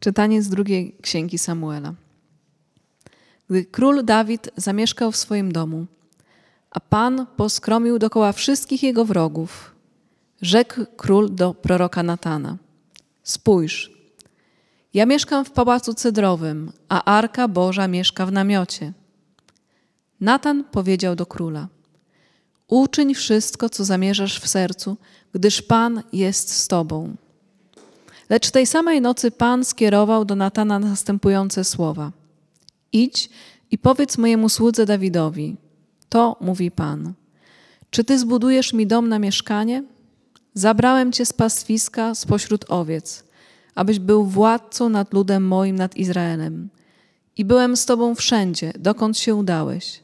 Czytanie z drugiej księgi Samuela. Gdy król Dawid zamieszkał w swoim domu, a Pan poskromił dokoła wszystkich jego wrogów, rzekł król do proroka Natana: Spójrz, ja mieszkam w pałacu cedrowym, a arka Boża mieszka w namiocie. Natan powiedział do króla: Uczyń wszystko, co zamierzasz w sercu, gdyż Pan jest z tobą. Lecz tej samej nocy Pan skierował do Natana następujące słowa: Idź i powiedz mojemu słudze Dawidowi: To mówi Pan. Czy ty zbudujesz mi dom na mieszkanie? Zabrałem cię z pastwiska spośród owiec, abyś był władcą nad ludem moim, nad Izraelem. I byłem z tobą wszędzie, dokąd się udałeś.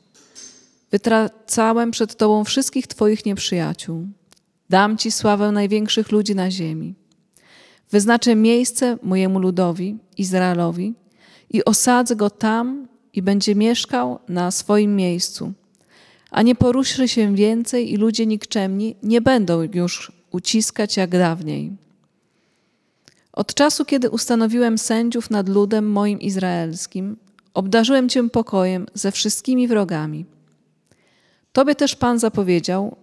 Wytracałem przed tobą wszystkich twoich nieprzyjaciół. Dam ci sławę największych ludzi na ziemi. Wyznaczę miejsce mojemu ludowi, Izraelowi, i osadzę go tam i będzie mieszkał na swoim miejscu. A nie poruszy się więcej i ludzie nikczemni nie będą już uciskać jak dawniej. Od czasu, kiedy ustanowiłem sędziów nad ludem moim izraelskim, obdarzyłem Cię pokojem ze wszystkimi wrogami. Tobie też Pan zapowiedział,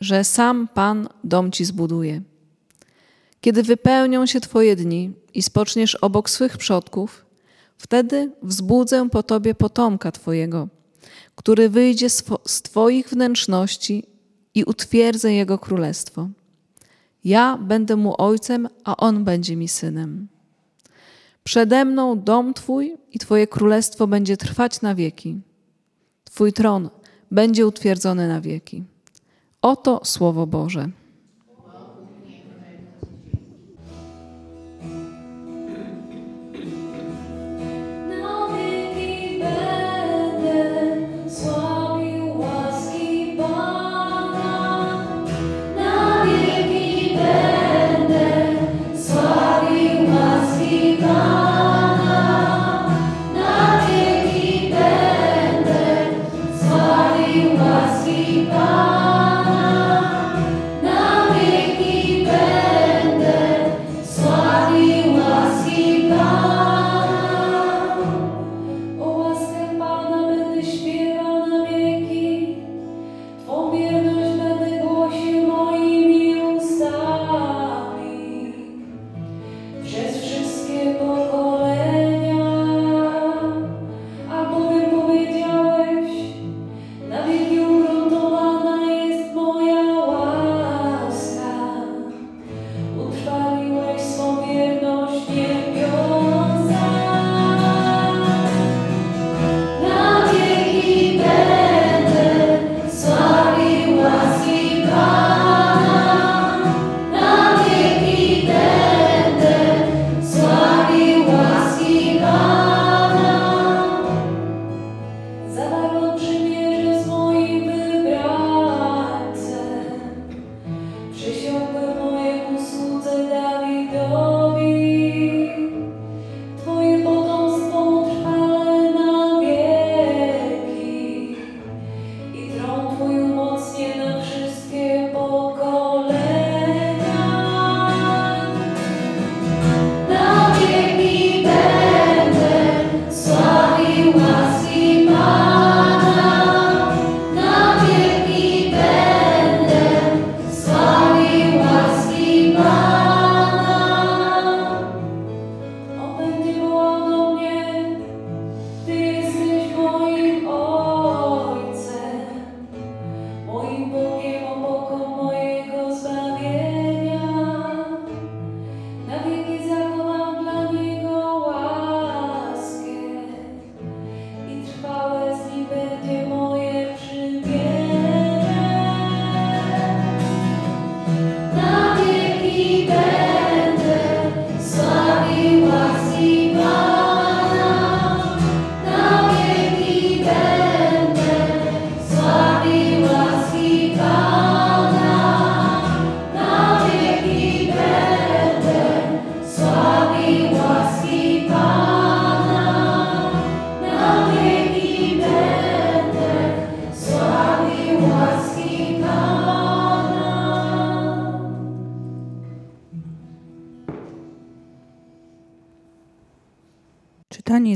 że sam Pan dom Ci zbuduje. Kiedy wypełnią się Twoje dni i spoczniesz obok swych przodków, wtedy wzbudzę po Tobie potomka Twojego, który wyjdzie z Twoich wnętrzności i utwierdzę Jego królestwo. Ja będę mu ojcem, a on będzie mi synem. Przede mną dom Twój i Twoje królestwo będzie trwać na wieki. Twój tron będzie utwierdzony na wieki. Oto Słowo Boże.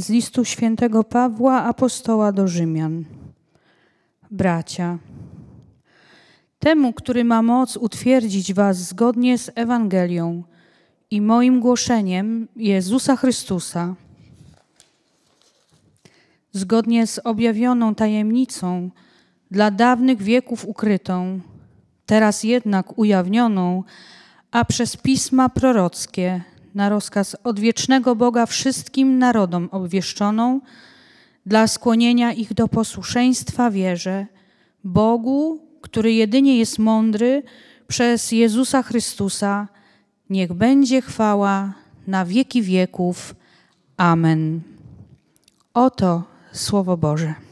Z listu świętego Pawła, apostoła do Rzymian. Bracia, temu, który ma moc utwierdzić was zgodnie z Ewangelią i moim głoszeniem Jezusa Chrystusa, zgodnie z objawioną tajemnicą, dla dawnych wieków ukrytą, teraz jednak ujawnioną, a przez pisma prorockie na rozkaz odwiecznego Boga wszystkim narodom obwieszczoną, dla skłonienia ich do posłuszeństwa wierze, Bogu, który jedynie jest mądry, przez Jezusa Chrystusa, niech będzie chwała na wieki wieków. Amen. Oto Słowo Boże.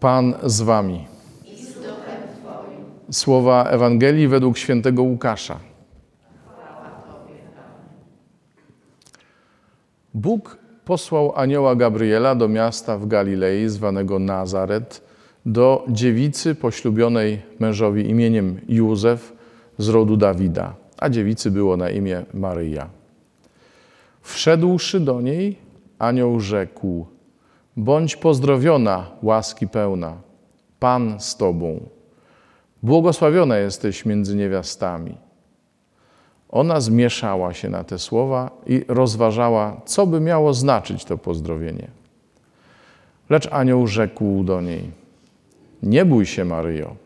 Pan z wami. Słowa Ewangelii według świętego Łukasza. Bóg posłał anioła Gabriela do miasta w Galilei zwanego Nazaret, do dziewicy poślubionej mężowi imieniem Józef z rodu Dawida, a dziewicy było na imię Maryja. Wszedłszy do niej, anioł rzekł: Bądź pozdrowiona, łaski pełna, Pan z Tobą. Błogosławiona jesteś między niewiastami. Ona zmieszała się na te słowa i rozważała, co by miało znaczyć to pozdrowienie. Lecz anioł rzekł do niej: Nie bój się, Maryjo.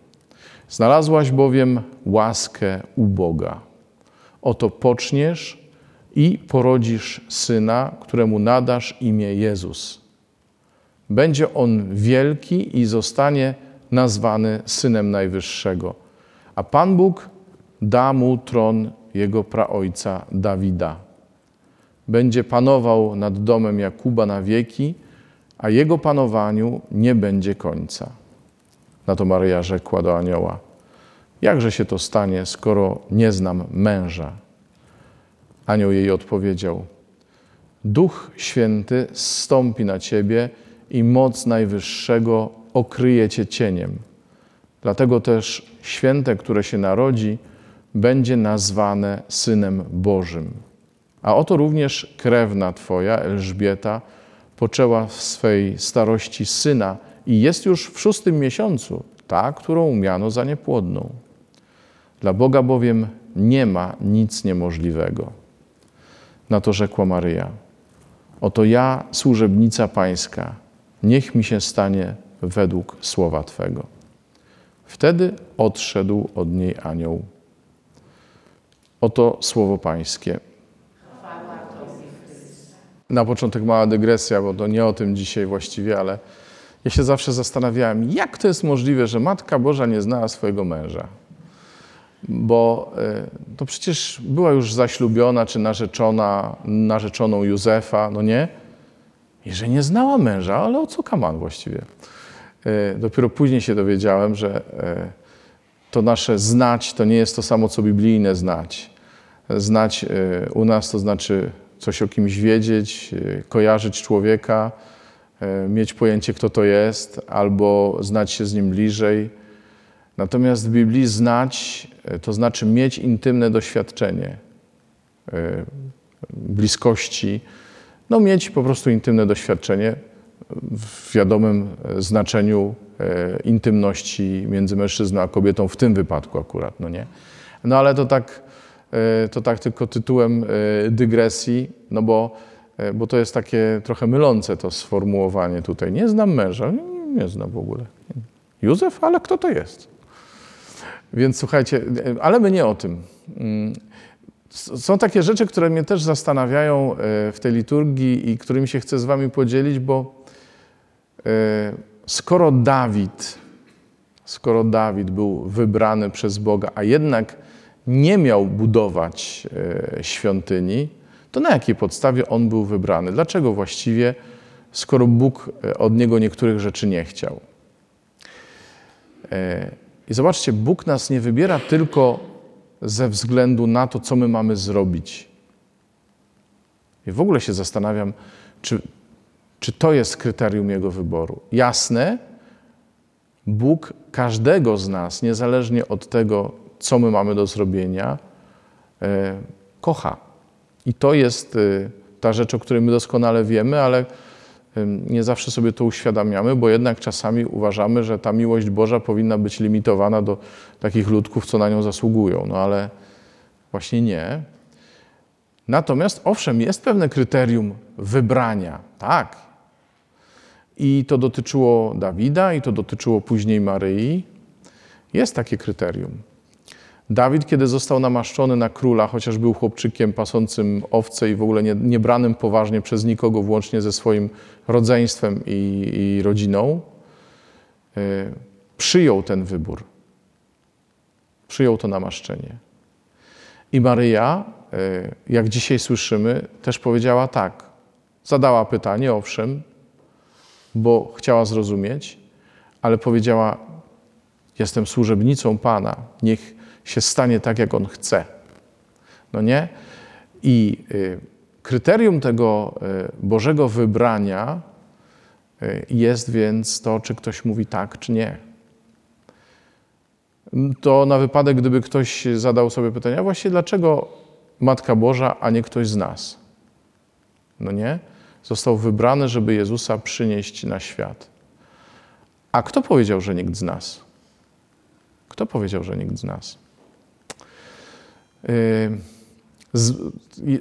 Znalazłaś bowiem łaskę u Boga. Oto poczniesz i porodzisz syna, któremu nadasz imię Jezus. Będzie on wielki i zostanie nazwany synem Najwyższego. A Pan Bóg da mu tron jego praojca Dawida. Będzie panował nad domem Jakuba na wieki, a jego panowaniu nie będzie końca. Na to Maryja rzekła do anioła: Jakże się to stanie, skoro nie znam męża? Anioł jej odpowiedział: Duch Święty zstąpi na ciebie i moc Najwyższego okryje cię cieniem. Dlatego też święte, które się narodzi, będzie nazwane Synem Bożym. A oto również krewna Twoja, Elżbieta, poczęła w swej starości syna i jest już w szóstym miesiącu, ta, którą miano za niepłodną. Dla Boga bowiem nie ma nic niemożliwego. Na to rzekła Maryja: Oto ja, służebnica Pańska, niech mi się stanie według słowa Twego. Wtedy odszedł od niej anioł. Oto słowo Pańskie. Na początek mała dygresja, bo to nie o tym dzisiaj właściwie, ale ja się zawsze zastanawiałem, jak to jest możliwe, że Matka Boża nie znała swojego męża. Bo y, to przecież była już zaślubiona czy narzeczona, narzeczoną Józefa, no nie? I że nie znała męża, ale o co kaman właściwie? Y, Dopiero później się dowiedziałem, że y, to nasze znać to nie jest to samo, co biblijne znać. Znać y, u nas to znaczy coś o kimś wiedzieć, kojarzyć człowieka, mieć pojęcie, kto to jest, albo znać się z nim bliżej. Natomiast w Biblii znać to znaczy mieć intymne doświadczenie bliskości, no mieć po prostu intymne doświadczenie w wiadomym znaczeniu e, intymności między mężczyzną a kobietą, w tym wypadku akurat, no nie? No ale to tak, e, to tak tylko tytułem e, dygresji, no bo, e, bo to jest takie trochę mylące to sformułowanie tutaj. Nie znam męża, nie, nie znam w ogóle. Józef, ale kto to jest? Więc słuchajcie, ale my nie o tym. Są takie rzeczy, które mnie też zastanawiają e, w tej liturgii i którymi się chcę z wami podzielić, bo e, skoro Dawid, skoro Dawid był wybrany przez Boga, a jednak nie miał budować e, świątyni, to na jakiej podstawie on był wybrany? Dlaczego właściwie, skoro Bóg od niego niektórych rzeczy nie chciał? I zobaczcie, Bóg nas nie wybiera tylko ze względu na to, co my mamy zrobić. I w ogóle się zastanawiam, czy, czy to jest kryterium Jego wyboru. Jasne, Bóg każdego z nas, niezależnie od tego, co my mamy do zrobienia, e, kocha. I to jest e, ta rzecz, o której my doskonale wiemy, ale nie zawsze sobie to uświadamiamy, bo jednak czasami uważamy, że ta miłość Boża powinna być limitowana do takich ludków, co na nią zasługują. No ale właśnie nie. Natomiast owszem, jest pewne kryterium wybrania, tak. I to dotyczyło Dawida, i to dotyczyło później Maryi. Jest takie kryterium. Dawid, kiedy został namaszczony na króla, chociaż był chłopczykiem pasącym owce i w ogóle nie, nie branym poważnie przez nikogo, włącznie ze swoim rodzeństwem i, i rodziną, y, przyjął ten wybór. Przyjął to namaszczenie. I Maryja, y, jak dzisiaj słyszymy, też powiedziała tak. Zadała pytanie, owszem, bo chciała zrozumieć, ale powiedziała: Jestem służebnicą Pana, niech się stanie tak, jak On chce. No nie? I y, kryterium tego y, Bożego wybrania y, jest więc to, czy ktoś mówi tak, czy nie. To na wypadek, gdyby ktoś zadał sobie pytanie, a właściwie dlaczego Matka Boża, a nie ktoś z nas? No nie? Został wybrany, żeby Jezusa przynieść na świat. A kto powiedział, że nikt z nas? Kto powiedział, że nikt z nas?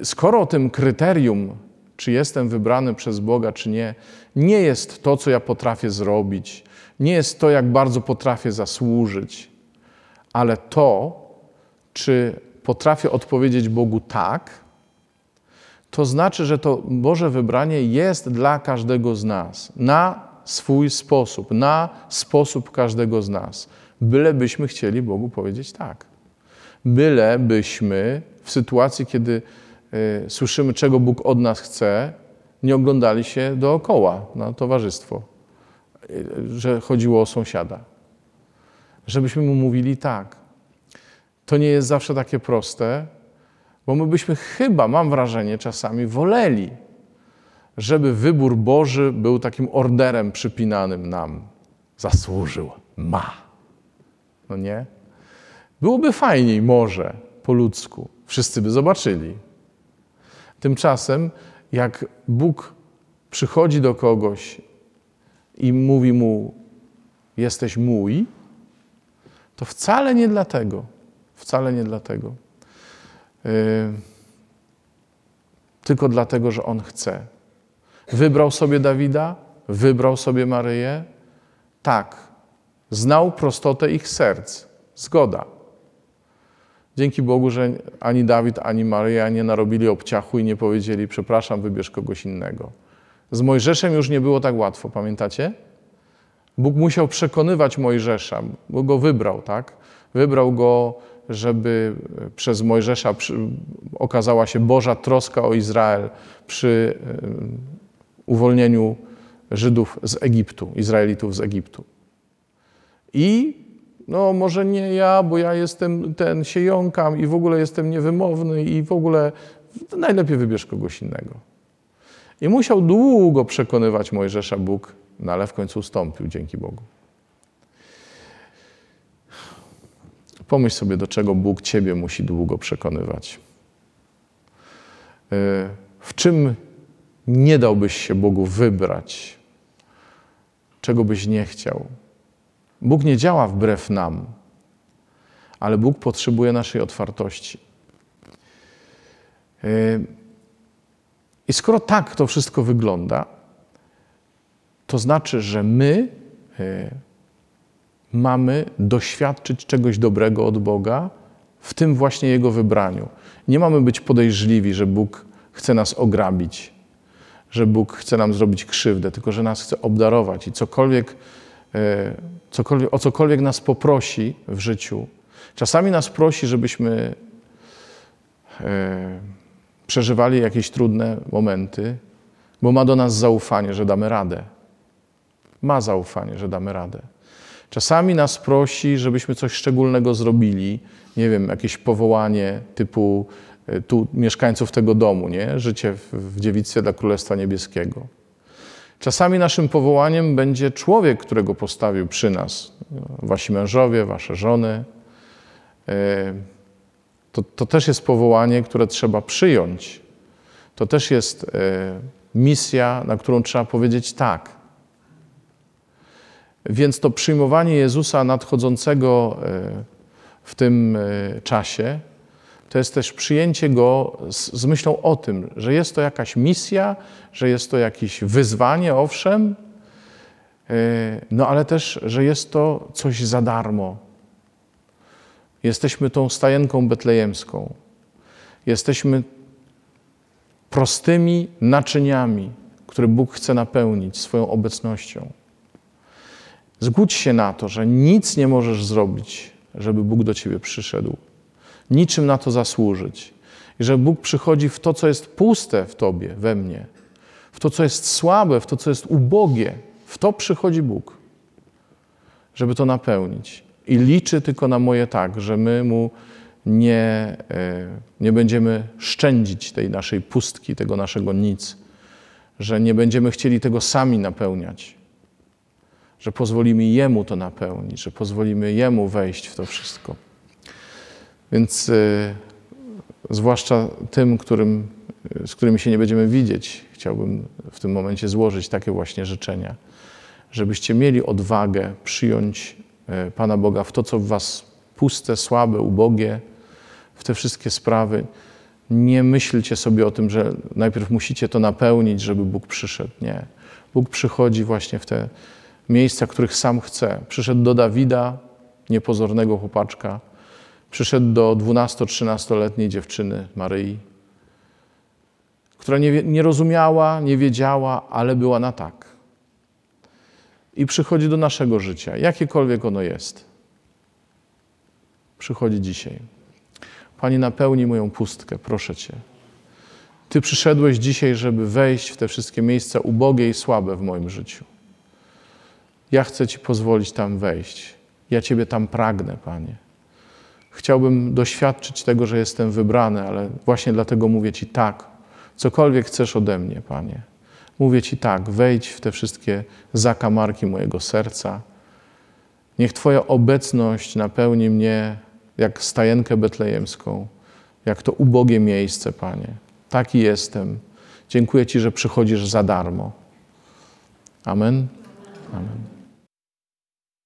Skoro tym kryterium, czy jestem wybrany przez Boga, czy nie, nie jest to, co ja potrafię zrobić, nie jest to, jak bardzo potrafię zasłużyć, ale to, czy potrafię odpowiedzieć Bogu tak, to znaczy, że to Boże wybranie jest dla każdego z nas, na swój sposób, na sposób każdego z nas, bylebyśmy chcieli Bogu powiedzieć tak bylebyśmy w sytuacji, kiedy y, słyszymy, czego Bóg od nas chce, nie oglądali się dookoła na towarzystwo, y, że chodziło o sąsiada. Żebyśmy mu mówili tak. To nie jest zawsze takie proste, bo my byśmy chyba, mam wrażenie, czasami woleli, żeby wybór Boży był takim orderem przypinanym nam. Zasłużył, ma. No nie? Byłoby fajniej, może, po ludzku. Wszyscy by zobaczyli. Tymczasem, jak Bóg przychodzi do kogoś i mówi mu: Jesteś mój, to wcale nie dlatego. Wcale nie dlatego. Yy, tylko dlatego, że on chce. Wybrał sobie Dawida, wybrał sobie Maryję. Tak, znał prostotę ich serc. Zgoda. Dzięki Bogu, że ani Dawid, ani Maryja nie narobili obciachu i nie powiedzieli, przepraszam, wybierz kogoś innego. Z Mojżeszem już nie było tak łatwo, pamiętacie? Bóg musiał przekonywać Mojżesza, bo go wybrał, tak? Wybrał go, żeby przez Mojżesza okazała się Boża troska o Izrael przy e, uwolnieniu Żydów z Egiptu, Izraelitów z Egiptu. I no może nie ja, bo ja jestem ten, się jąkam i w ogóle jestem niewymowny i w ogóle najlepiej wybierz kogoś innego. I musiał długo przekonywać Mojżesza Bóg, no ale w końcu ustąpił, dzięki Bogu. Pomyśl sobie, do czego Bóg Ciebie musi długo przekonywać. E, w czym nie dałbyś się Bogu wybrać? Czego byś nie chciał? Bóg nie działa wbrew nam, ale Bóg potrzebuje naszej otwartości. Yy, I skoro tak to wszystko wygląda, to znaczy, że my yy, mamy doświadczyć czegoś dobrego od Boga w tym właśnie Jego wybraniu. Nie mamy być podejrzliwi, że Bóg chce nas ograbić, że Bóg chce nam zrobić krzywdę, tylko że nas chce obdarować i cokolwiek, cokolwiek, o cokolwiek nas poprosi w życiu. Czasami nas prosi, żebyśmy e, przeżywali jakieś trudne momenty, bo ma do nas zaufanie, że damy radę. Ma zaufanie, że damy radę. Czasami nas prosi, żebyśmy coś szczególnego zrobili, nie wiem, jakieś powołanie typu e, tu mieszkańców tego domu, nie? Życie w, w dziewictwie dla Królestwa Niebieskiego. Czasami naszym powołaniem będzie człowiek, którego postawił przy nas. Wasi mężowie, wasze żony. E, to, to też jest powołanie, które trzeba przyjąć. To też jest e, misja, na którą trzeba powiedzieć tak. Więc to przyjmowanie Jezusa nadchodzącego e, w tym czasie, to jest też przyjęcie Go z, z myślą o tym, że jest to jakaś misja, że jest to jakieś wyzwanie, owszem, e, no ale też, że jest to coś za darmo. Jesteśmy tą stajenką betlejemską. Jesteśmy prostymi naczyniami, które Bóg chce napełnić swoją obecnością. Zgódź się na to, że nic nie możesz zrobić, żeby Bóg do ciebie przyszedł. Niczym na to zasłużyć. I że Bóg przychodzi w to, co jest puste w tobie, we mnie, w to, co jest słabe, w to, co jest ubogie. W to przychodzi Bóg, żeby to napełnić. I liczy tylko na moje tak, że my Mu nie, e, nie będziemy szczędzić tej naszej pustki, tego naszego nic, że nie będziemy chcieli tego sami napełniać, że pozwolimy Jemu to napełnić, że pozwolimy Jemu wejść w to wszystko. Więc y, zwłaszcza tym, którym, z którymi się nie będziemy widzieć, chciałbym w tym momencie złożyć takie właśnie życzenia, żebyście mieli odwagę przyjąć y, Pana Boga w to, co w Was puste, słabe, ubogie, w te wszystkie sprawy. Nie myślcie sobie o tym, że najpierw musicie to napełnić, żeby Bóg przyszedł. Nie. Bóg przychodzi właśnie w te miejsca, których sam chce. Przyszedł do Dawida, niepozornego chłopaczka, przyszedł do 12-13-letniej dziewczyny Maryi, która nie, nie rozumiała, nie wiedziała, ale była na tak. I przychodzi do naszego życia, jakiekolwiek ono jest. Przychodzi dzisiaj. Panie, napełnij moją pustkę, proszę Cię. Ty przyszedłeś dzisiaj, żeby wejść w te wszystkie miejsca ubogie i słabe w moim życiu. Ja chcę Ci pozwolić tam wejść. Ja Ciebie tam pragnę, Panie. Chciałbym doświadczyć tego, że jestem wybrany, ale właśnie dlatego mówię Ci tak. Cokolwiek chcesz ode mnie, Panie. Mówię Ci tak, wejdź w te wszystkie zakamarki mojego serca. Niech Twoja obecność napełni mnie jak stajenkę betlejemską, jak to ubogie miejsce, Panie. Taki jestem. Dziękuję Ci, że przychodzisz za darmo. Amen. Amen.